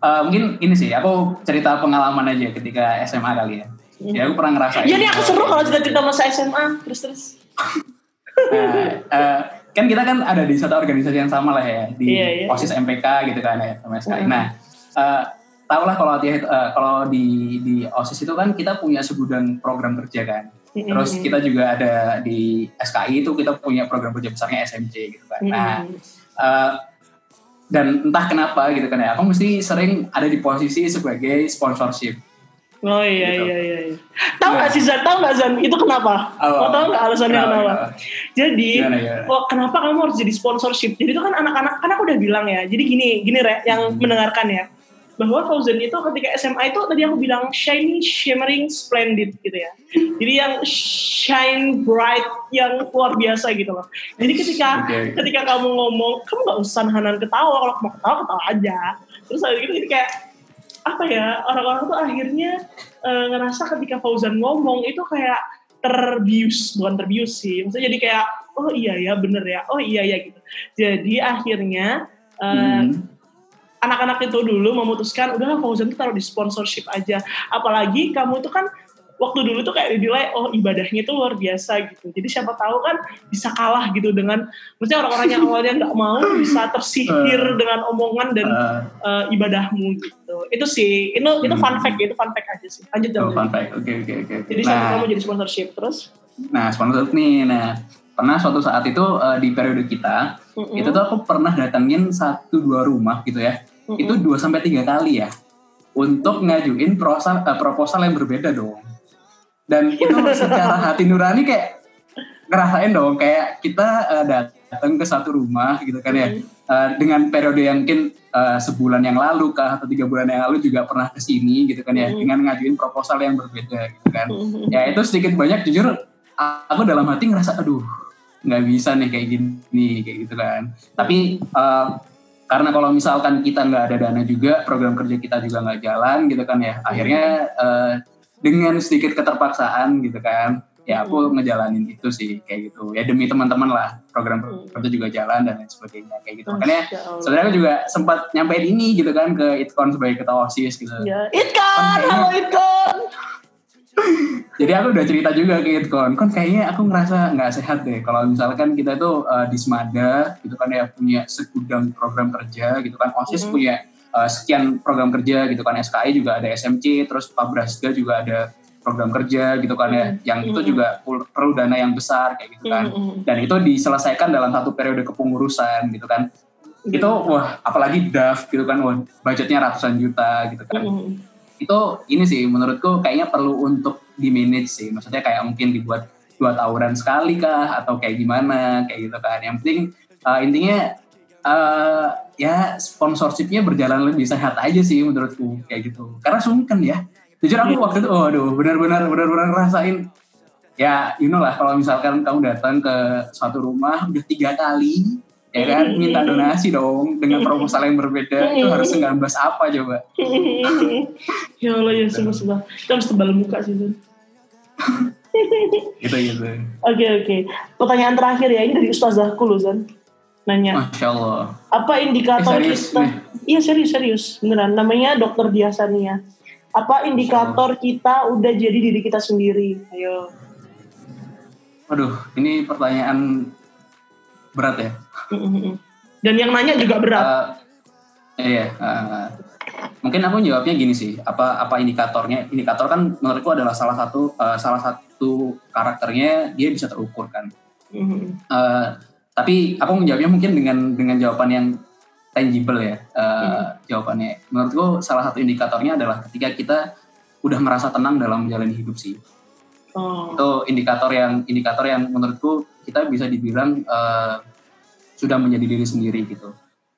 Uh, mungkin ini sih, aku cerita pengalaman aja ketika SMA kali ya. Ya aku pernah ngerasain. Iya nih aku seru kalau cerita-cerita masa SMA, terus-terus. nah, uh, kan kita kan ada di satu organisasi yang sama lah ya, di iya, iya. OSIS MPK gitu kan ya, sama SKI. Nah, uh, tau lah kalau uh, kalau di di OSIS itu kan kita punya segudang program kerja kan. Terus kita juga ada di SKI itu kita punya program kerja besarnya SMC gitu kan. Nah, uh, dan entah kenapa gitu kan ya aku mesti sering ada di posisi sebagai sponsorship oh iya gitu. iya iya, iya. tahu nggak nah. sih Zan tahu nggak Zan itu kenapa oh, tahu nggak alasannya kenapa, kenapa? jadi gimana, gimana? oh kenapa kamu harus jadi sponsorship jadi itu kan anak-anak kan aku udah bilang ya jadi gini gini re yang hmm. mendengarkan ya bahwa Fauzan itu ketika SMA itu tadi aku bilang shiny, shimmering, splendid gitu ya. Jadi yang shine bright yang luar biasa gitu loh. Jadi ketika okay. ketika kamu ngomong, kamu gak usah nahan ketawa. Kalau mau ketawa ketawa aja. Terus habis gitu jadi kayak apa ya orang-orang tuh akhirnya uh, ngerasa ketika Fauzan ngomong itu kayak terbius bukan terbius sih maksudnya jadi kayak oh iya ya bener ya oh iya ya gitu jadi akhirnya uh, hmm anak-anak itu dulu memutuskan udah Fauzan tuh taruh di sponsorship aja. Apalagi kamu itu kan waktu dulu tuh kayak dinilai oh ibadahnya tuh luar biasa gitu. Jadi siapa tahu kan bisa kalah gitu dengan maksudnya orang-orang yang awalnya nggak mau bisa tersihir uh, dengan omongan dan uh, uh, ibadahmu gitu. Itu sih itu itu fun fact itu fun fact aja sih. Lanjut oh, fun fact. Oke oke oke jadi nah, kamu jadi sponsorship terus? Nah sponsorship nih. Nah pernah suatu saat itu uh, di periode kita mm -hmm. itu tuh aku pernah datengin satu dua rumah gitu ya mm -hmm. itu dua sampai tiga kali ya untuk ngajuin proposal uh, proposal yang berbeda dong dan itu secara hati nurani kayak ngerasain dong kayak kita uh, datang ke satu rumah gitu kan ya mm. uh, dengan periode yang mungkin uh, sebulan yang lalu kah atau tiga bulan yang lalu juga pernah ke sini gitu kan ya mm. dengan ngajuin proposal yang berbeda gitu kan mm. ya itu sedikit banyak jujur aku dalam hati ngerasa aduh nggak bisa nih kayak gini kayak gitu kan tapi uh, karena kalau misalkan kita nggak ada dana juga program kerja kita juga nggak jalan gitu kan ya. Akhirnya uh, dengan sedikit keterpaksaan gitu kan ya aku hmm. ngejalanin itu sih kayak gitu. Ya demi teman-teman lah program hmm. kerja juga jalan dan lain sebagainya kayak gitu. Makanya sebenarnya juga sempat nyampein ini gitu kan ke Itkon sebagai ketua osis gitu. Ya Itkon! Halo Itkon jadi aku udah cerita juga ke Itkon, kon kayaknya aku ngerasa nggak sehat deh kalau misalkan kita tuh uh, di Semada gitu kan ya punya segudang program kerja gitu kan, OSIS mm -hmm. punya uh, sekian program kerja gitu kan, SKI juga ada SMC, terus Pabrasga juga ada program kerja gitu kan ya, yang mm -hmm. itu juga perlu dana yang besar kayak gitu kan, mm -hmm. dan itu diselesaikan dalam satu periode kepengurusan gitu kan, mm -hmm. itu wah apalagi DAF gitu kan, wah budgetnya ratusan juta gitu kan. Mm -hmm itu ini sih menurutku kayaknya perlu untuk di manage sih. Maksudnya kayak mungkin dibuat dua tahunan sekali kah atau kayak gimana kayak gitu kan. Yang penting uh, intinya uh, ya sponsorshipnya berjalan lebih sehat aja sih menurutku kayak gitu. Karena sungkan ya. Jujur aku waktu itu oh aduh benar-benar benar-benar ngerasain ya you know lah kalau misalkan kamu datang ke suatu rumah udah tiga kali ya kan? Minta donasi dong dengan proposal yang berbeda. Itu harus ngambas apa coba? Ya Allah ya sumpah sumpah kita harus tebal muka sih Zan gitu gitu. Oke oke. Pertanyaan terakhir ya ini dari ustazahku loh Zan nanya. Masya Allah. Apa indikator Eh, serius kita nih? iya serius serius. Beneran. Namanya dokter Diasania apa indikator kita udah jadi diri kita sendiri? Ayo. Waduh, ini pertanyaan berat ya. dan yang nanya juga berat Eh, iya, eh, mungkin aku jawabnya gini sih. Apa apa indikatornya? Indikator kan menurutku adalah salah satu eh, salah satu karakternya dia bisa terukur kan. Eh, tapi aku menjawabnya mungkin dengan dengan jawaban yang tangible ya. eh, Jawabannya, menurutku salah satu indikatornya adalah ketika kita udah merasa tenang dalam menjalani hidup sih. oh. itu indikator yang indikator yang menurutku kita bisa dibilang eh, sudah menjadi diri sendiri gitu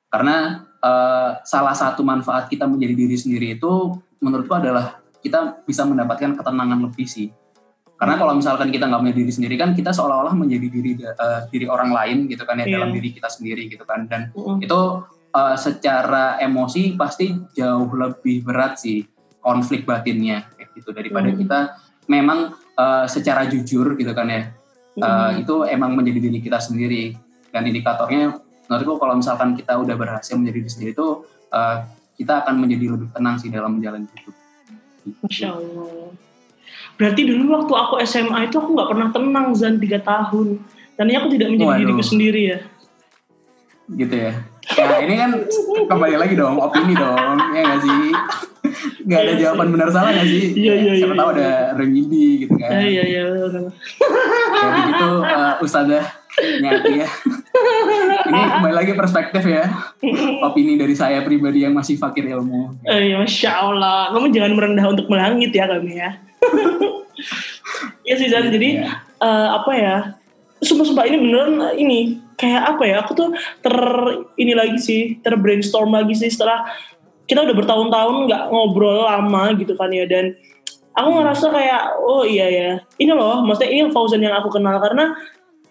karena eh, salah satu manfaat kita menjadi diri sendiri itu menurutku adalah kita bisa mendapatkan ketenangan lebih sih karena kalau misalkan kita nggak menjadi diri sendiri kan kita seolah-olah menjadi diri eh, diri orang lain gitu kan ya Iya. dalam diri kita sendiri gitu kan dan Mhm. itu eh, secara emosi pasti jauh lebih berat sih konflik batinnya kayak gitu daripada Mhm. kita memang eh, secara jujur gitu kan ya eh, Mhm. itu emang menjadi diri kita sendiri dan indikatornya menurutku kalau misalkan kita udah berhasil menjadi diri sendiri itu eh, kita akan menjadi lebih tenang sih dalam menjalani hidup. Masya Allah. Berarti dulu waktu aku SMA itu aku nggak pernah tenang Zan tiga tahun. Dan ini aku tidak menjadi Waduh. diriku sendiri ya. gitu ya. Nah ini kan kembali lagi dong opini dong, ya nggak sih? Gak ada Iya jawaban benar salah nggak sih? Iya, iya, Siapa iya. tahu ada remedi gitu kan. Eh, iya iya. benar. Ya begitu uh, Ustazah Nyati ya. Ini kembali lagi perspektif ya. Opini dari saya pribadi yang masih fakir ilmu. Eh, iya, Masya Allah. Kamu jangan merendah untuk melangit ya kami ya. Iya sih Zan. Jadi Iya. eh, apa ya? Sumpah-sumpah ini beneran eh, ini kayak apa ya? Aku tuh ter ini lagi sih, ter brainstorm lagi sih setelah kita udah bertahun-tahun nggak ngobrol lama gitu kan ya dan aku ngerasa kayak oh iya ya ini loh maksudnya ini Fauzan yang aku kenal karena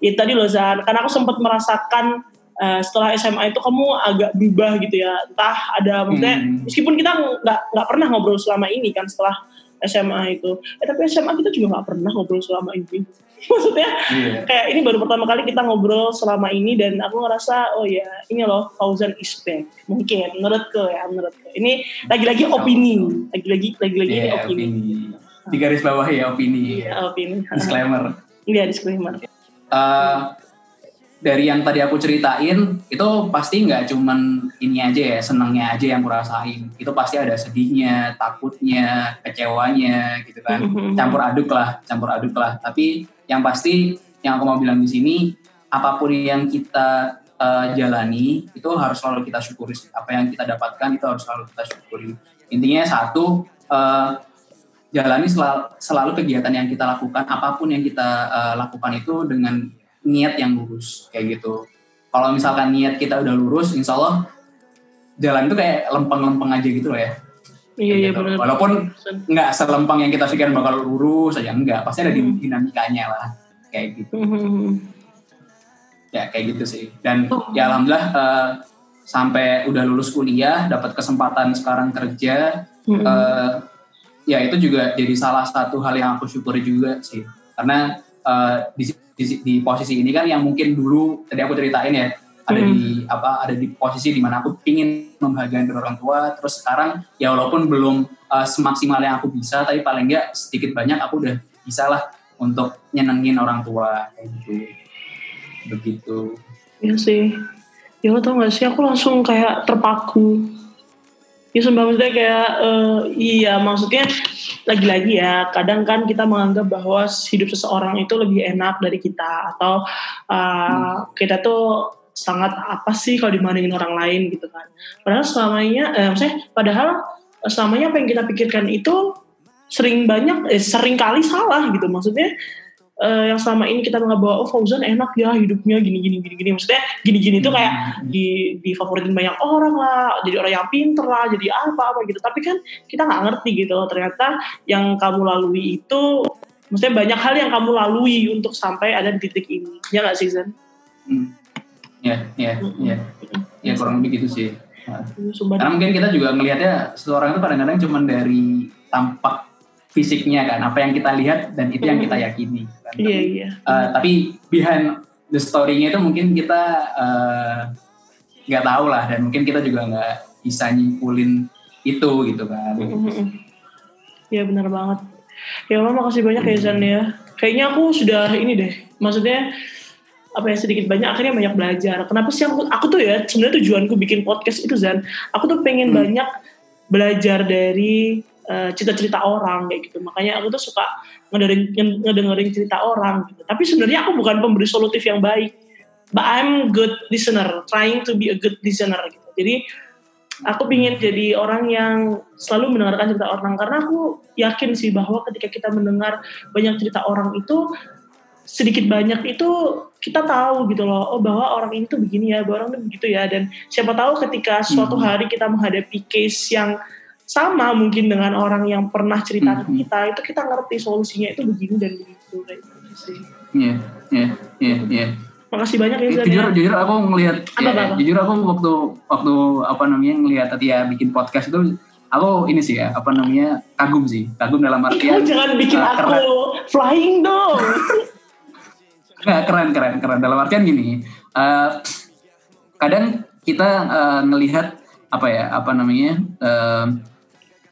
ya tadi loh Zan karena aku sempat merasakan eh, setelah SMA itu kamu agak berubah gitu ya entah ada maksudnya Hmm. meskipun kita nggak nggak pernah ngobrol selama ini kan setelah SMA itu eh tapi SMA kita juga nggak pernah ngobrol selama ini maksudnya Iya. kayak ini baru pertama kali kita ngobrol selama ini dan aku ngerasa oh ya ini loh Fauzan is back mungkin menurutku ya menurutku ini lagi-lagi opini lagi-lagi lagi-lagi ini Iya, opini opini. Di garis bawah ya opini. Iya, opini Disclaimer. iya disclaimer Eh, dari yang tadi aku ceritain itu pasti nggak cuman ini aja ya senangnya aja yang kurasain itu pasti ada sedihnya takutnya kecewanya gitu kan. Mhm. campur aduk lah campur aduk lah. Tapi yang pasti yang aku mau bilang di sini apa pun yang kita eh, jalani itu harus selalu kita syukuri apa yang kita dapatkan itu harus selalu kita syukuri. Intinya satu eh, jalani selalu, selalu kegiatan yang kita lakukan apa pun yang kita eh, lakukan itu dengan niat yang lurus kayak gitu kalau misalkan niat kita udah lurus insya Allah jalan itu kayak lempeng-lempeng aja gitu loh ya iya iya Gitu. benar walaupun nggak selempang yang kita pikir bakal lurus aja enggak pasti ada Hmm. dinamikanya lah kayak gitu Mhm. ya kayak gitu sih dan Oh. ya alhamdulillah eh, sampai udah lulus kuliah dapat kesempatan sekarang kerja Mhm. eh, ya itu juga jadi salah satu hal yang aku syukuri juga sih karena eh, di, di, di posisi ini kan yang mungkin dulu tadi aku ceritain ya ada Hmm. di apa ada di posisi di mana aku pingin membahagiakan kedua orang tua terus sekarang ya walaupun belum eh, semaksimal yang aku bisa tapi paling enggak sedikit banyak aku udah bisa lah untuk nyenengin orang tua kayak gitu begitu Iya sih. Ya lo tau gak sih, aku langsung kayak terpaku. Ya sumpah maksudnya kayak, eh, iya maksudnya lagi-lagi ya, kadang kan kita menganggap bahwa hidup seseorang itu lebih enak dari kita. Atau eh, kita tuh sangat apa sih kalau dibandingin orang lain gitu kan. Padahal selamanya, eh, maksudnya padahal selamanya apa yang kita pikirkan itu sering banyak, eh, sering kali salah gitu. Maksudnya eh, yang selama ini kita menganggap bahwa oh Fauzan enak ya hidupnya gini gini gini gini. Maksudnya gini gini tuh kayak di difavoritin banyak orang lah jadi orang yang pinter lah jadi apa apa gitu. Tapi kan kita nggak ngerti gitu ternyata yang kamu lalui itu maksudnya banyak hal yang kamu lalui untuk sampai ada di titik ini. Ya nggak sih Zan? Hmm. Ya, ya, ya, ya kurang lebih gitu sih. Nah, Karena mungkin kita juga ngelihatnya seseorang itu kadang-kadang cuma dari tampak fisiknya kan, apa yang kita lihat dan itu yang kita yakini. Kan. iya iya Eh, tapi behind the story-nya itu mungkin kita eh, nggak tahu lah dan mungkin kita juga nggak bisa nyimpulin itu gitu kan. Iya benar banget. Ya Allah makasih banyak ya Zan ya. Kayaknya aku sudah ini deh. Maksudnya apa ya sedikit banyak akhirnya banyak belajar. Kenapa sih aku aku tuh ya sebenarnya tujuanku bikin podcast itu Zan. Aku tuh pengen Hmm. banyak belajar dari eh, cerita-cerita orang kayak gitu. Makanya aku tuh suka ngedengerin, ngedengerin cerita orang gitu. Tapi sebenarnya aku bukan pemberi solutif yang baik. But I'm good listener, trying to be a good listener gitu. Jadi aku pingin jadi orang yang selalu mendengarkan cerita orang karena aku yakin sih bahwa ketika kita mendengar banyak cerita orang itu sedikit banyak itu kita tahu gitu loh oh bahwa orang ini tuh begini ya bahwa orang itu begitu ya dan siapa tahu ketika suatu Mhm. hari kita menghadapi case yang sama mungkin dengan orang yang pernah cerita ke Mhm. kita itu kita ngerti solusinya itu begini dan begitu kayak gitu sih Iya, iya, iya, iya. makasih banyak ya Zan jujur ya. jujur aku ngelihat ya, apa, jujur aku waktu waktu apa namanya ngelihat Atia bikin podcast itu aku ini sih ya apa namanya kagum sih kagum dalam artian kamu jangan bikin eh, aku keren. flying dong Nggak, keren keren keren dalam artian gini eh, kadang kita eh, ngelihat apa ya apa namanya eh,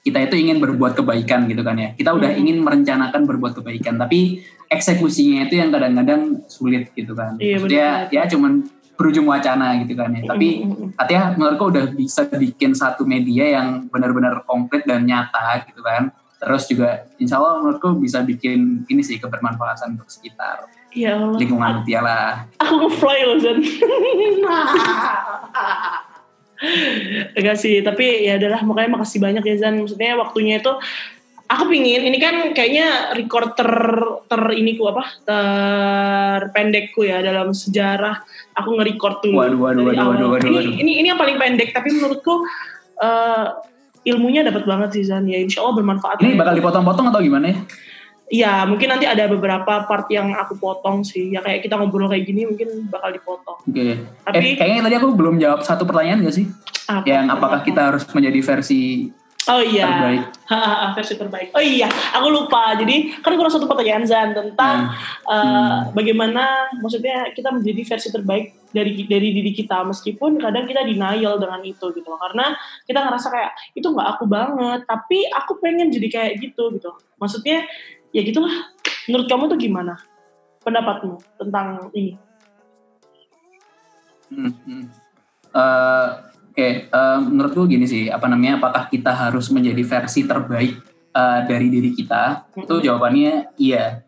kita itu ingin berbuat kebaikan gitu kan ya. Kita udah Hmm. ingin merencanakan berbuat kebaikan tapi eksekusinya itu yang kadang-kadang sulit gitu kan. Iya, maksudnya ya cuman berujung wacana gitu kan ya. Tapi Mm, mm, mm. artinya menurutku udah bisa bikin satu media yang benar-benar konkret dan nyata gitu kan? Terus juga insya Allah menurutku bisa bikin ini sih kebermanfaatan untuk sekitar ya Allah. lingkungan dia lah. Aku nge-fly loh Zan enggak sih tapi ya adalah makanya makasih banyak ya Zan. Maksudnya waktunya itu aku pingin ini kan kayaknya record ter ter ini ku apa terpendekku ya dalam sejarah. Aku nge-record tuh. Waduh, waduh, waduh, waduh, waduh, ini, waduh. ini ini yang paling pendek tapi menurutku eh, ilmunya dapat banget sih Zan. Ya insya Allah bermanfaat. Ini ya. bakal dipotong-potong atau gimana ya Iya, mungkin nanti ada beberapa part yang aku potong sih. Ya kayak kita ngobrol kayak gini mungkin bakal dipotong. oke Tapi- eh kayaknya tadi aku belum jawab satu pertanyaan gak sih Apa? yang apakah kita harus menjadi versi Oh iya, terbaik? Versi terbaik. Oh iya, aku lupa. Jadi kan kurang satu pertanyaan Zan tentang Hmm. eh, bagaimana maksudnya kita menjadi versi terbaik dari dari diri kita meskipun kadang kita denial dengan itu gitu loh. Karena kita ngerasa kayak itu nggak aku banget, tapi aku pengen jadi kayak gitu gitu. Maksudnya ya gitulah. Menurut kamu tuh gimana? Pendapatmu tentang ini? Hmm, hmm. Eh, Oke, eh, menurutku gini sih, apa namanya? Apakah kita harus menjadi versi terbaik eh, dari diri kita? Itu Mm-mm. jawabannya iya,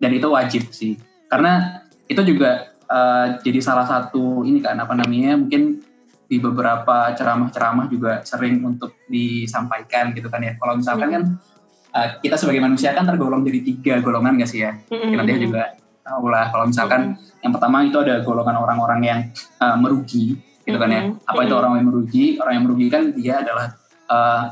dan itu wajib sih, karena itu juga eh, jadi salah satu ini kan apa namanya? Mungkin di beberapa ceramah-ceramah juga sering untuk disampaikan gitu kan ya. Kalau misalkan kan eh, kita sebagai manusia kan tergolong dari tiga golongan gak sih ya? Mungkin nanti juga tahu lah. Kalau misalkan yang pertama itu ada golongan orang-orang yang eh, merugi gitu kan ya. Mm-mm. Apa itu orang yang merugi? Orang yang merugi kan dia adalah eh,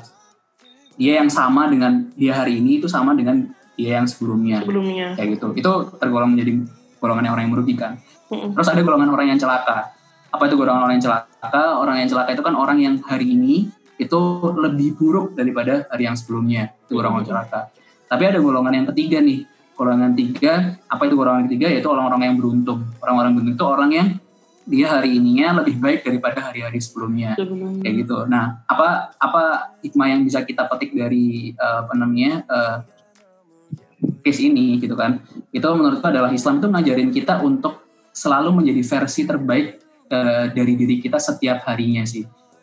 dia yang sama dengan dia hari ini itu sama dengan dia yang sebelumnya sebelumnya. kayak gitu. Itu tergolong menjadi golongan orang yang merugikan. Mm-mm. Terus ada golongan orang yang celaka. Apa itu golongan orang yang celaka? Orang yang celaka itu kan orang yang hari ini itu lebih buruk daripada hari yang sebelumnya. Itu orang-orang celaka. Tapi ada golongan yang ketiga nih. Golongan tiga, apa itu golongan ketiga? Yaitu orang-orang yang beruntung. Orang-orang beruntung itu orang yang dia hari ininya lebih baik daripada hari-hari sebelumnya Sebelumnya. kayak gitu. Nah, apa apa hikmah yang bisa kita petik dari eh, apa namanya eh, case ini gitu kan? Itu menurutku adalah Islam itu ngajarin kita untuk selalu menjadi versi terbaik eh, dari diri kita setiap harinya sih.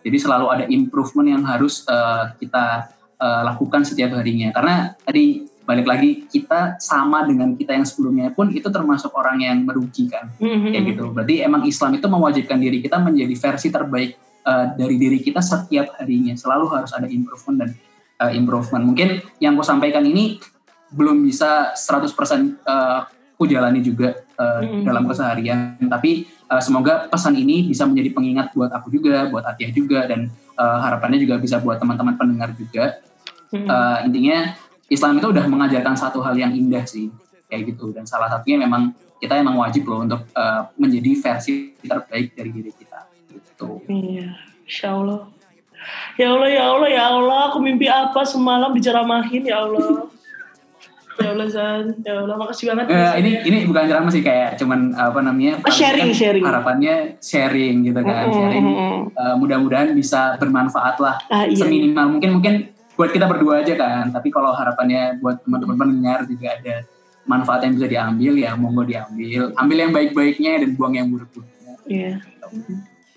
Jadi selalu ada improvement yang harus eh, kita eh, lakukan setiap harinya. Karena tadi balik lagi kita sama dengan kita yang sebelumnya pun itu termasuk orang yang merugikan Mm-mm. kayak gitu. Berarti emang Islam itu mewajibkan diri kita menjadi versi terbaik uh, dari diri kita setiap harinya. Selalu harus ada improvement dan uh, improvement. Mungkin yang aku sampaikan ini belum bisa 100% uh, aku jalani juga uh, Mm. dalam keseharian. Tapi uh, semoga pesan ini bisa menjadi pengingat buat aku juga, buat Atia juga, dan uh, harapannya juga bisa buat teman-teman pendengar juga. Mm-mm. Uh, intinya Islam itu udah mengajarkan satu hal yang indah sih kayak gitu dan salah satunya memang kita emang wajib loh untuk uh, menjadi versi terbaik dari diri kita gitu. Iya, insya Allah. Ya Allah, ya Allah, ya Allah, aku mimpi apa semalam diceramahin ya Allah. Ya Allah Zan, ya Allah, makasih banget. Uh, ini ini bukan ceramah sih kayak cuman apa namanya? Oh, sharing, kan sharing. Harapannya sharing gitu kan, Mm, mm, sharing. Uh, mudah-mudahan bisa bermanfaat lah. Ah, iya. Seminimal mungkin mungkin buat kita berdua aja kan. Tapi kalau harapannya buat teman-teman pendengar juga ada manfaat yang bisa diambil ya monggo diambil. Ambil yang baik-baiknya dan buang yang buruk-buruknya. Iya,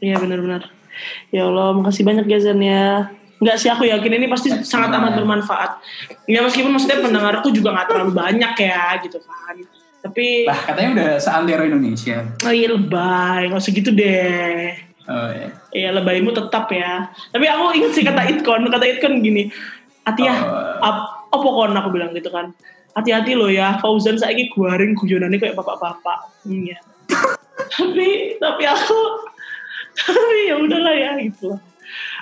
iya benar-benar. Ya Allah, makasih banyak ya Zan ya. Enggak sih aku yakin ini pasti sangat amat bermanfaat. Ya meskipun maksudnya pendengarku juga nggak terlalu banyak ya gitu kan. Tapi Lah katanya udah seantero Indonesia. oh iya lebay, nggak segitu deh. Oh, ya. Iya lebaymu tetap ya. Tapi aku ingat sih kata Itkon, kata Itkon gini, Atiyah, Oh. ap, apa kon aku bilang gitu kan. Hati-hati loh ya, Fauzan saya guaring guyonannya kayak bapak-bapak. Hmm, ya. tapi tapi aku tapi ya udahlah ya gitu.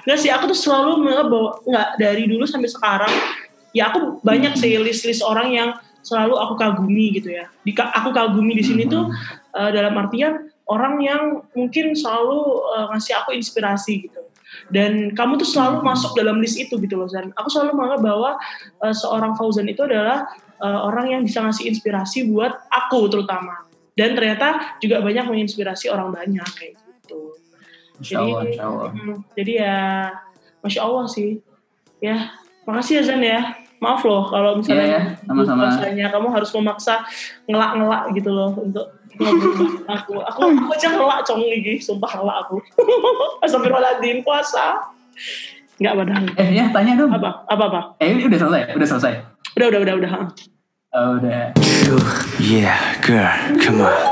Nggak sih, aku tuh selalu bahwa nggak dari dulu sampai sekarang ya aku banyak sih list-list orang yang selalu aku kagumi gitu ya. Di, aku kagumi di sini tuh eh, dalam artian orang yang mungkin selalu eh, ngasih aku inspirasi gitu. Dan kamu tuh selalu masuk dalam list itu gitu loh Zan. Aku selalu menganggap bahwa eh, seorang Fauzan itu adalah eh, orang yang bisa ngasih inspirasi buat aku terutama. Dan ternyata juga banyak menginspirasi orang banyak kayak gitu. Insya Allah, insya Allah. jadi ya Masya Allah sih. Ya, makasih ya Zan ya. Maaf loh kalau misalnya ya, sama-sama. puasanya kamu harus memaksa ngelak-ngelak gitu loh untuk sama aku. Aku aku aja ngelak cong gigi, sumpah ngelak aku. Astagfirullahaladzim puasa. Enggak padahal. Eh ya tanya dong. Apa? Apa apa? Eh ini udah selesai, udah selesai. Udah udah udah udah. Oh, udah. Yeah, girl, come on.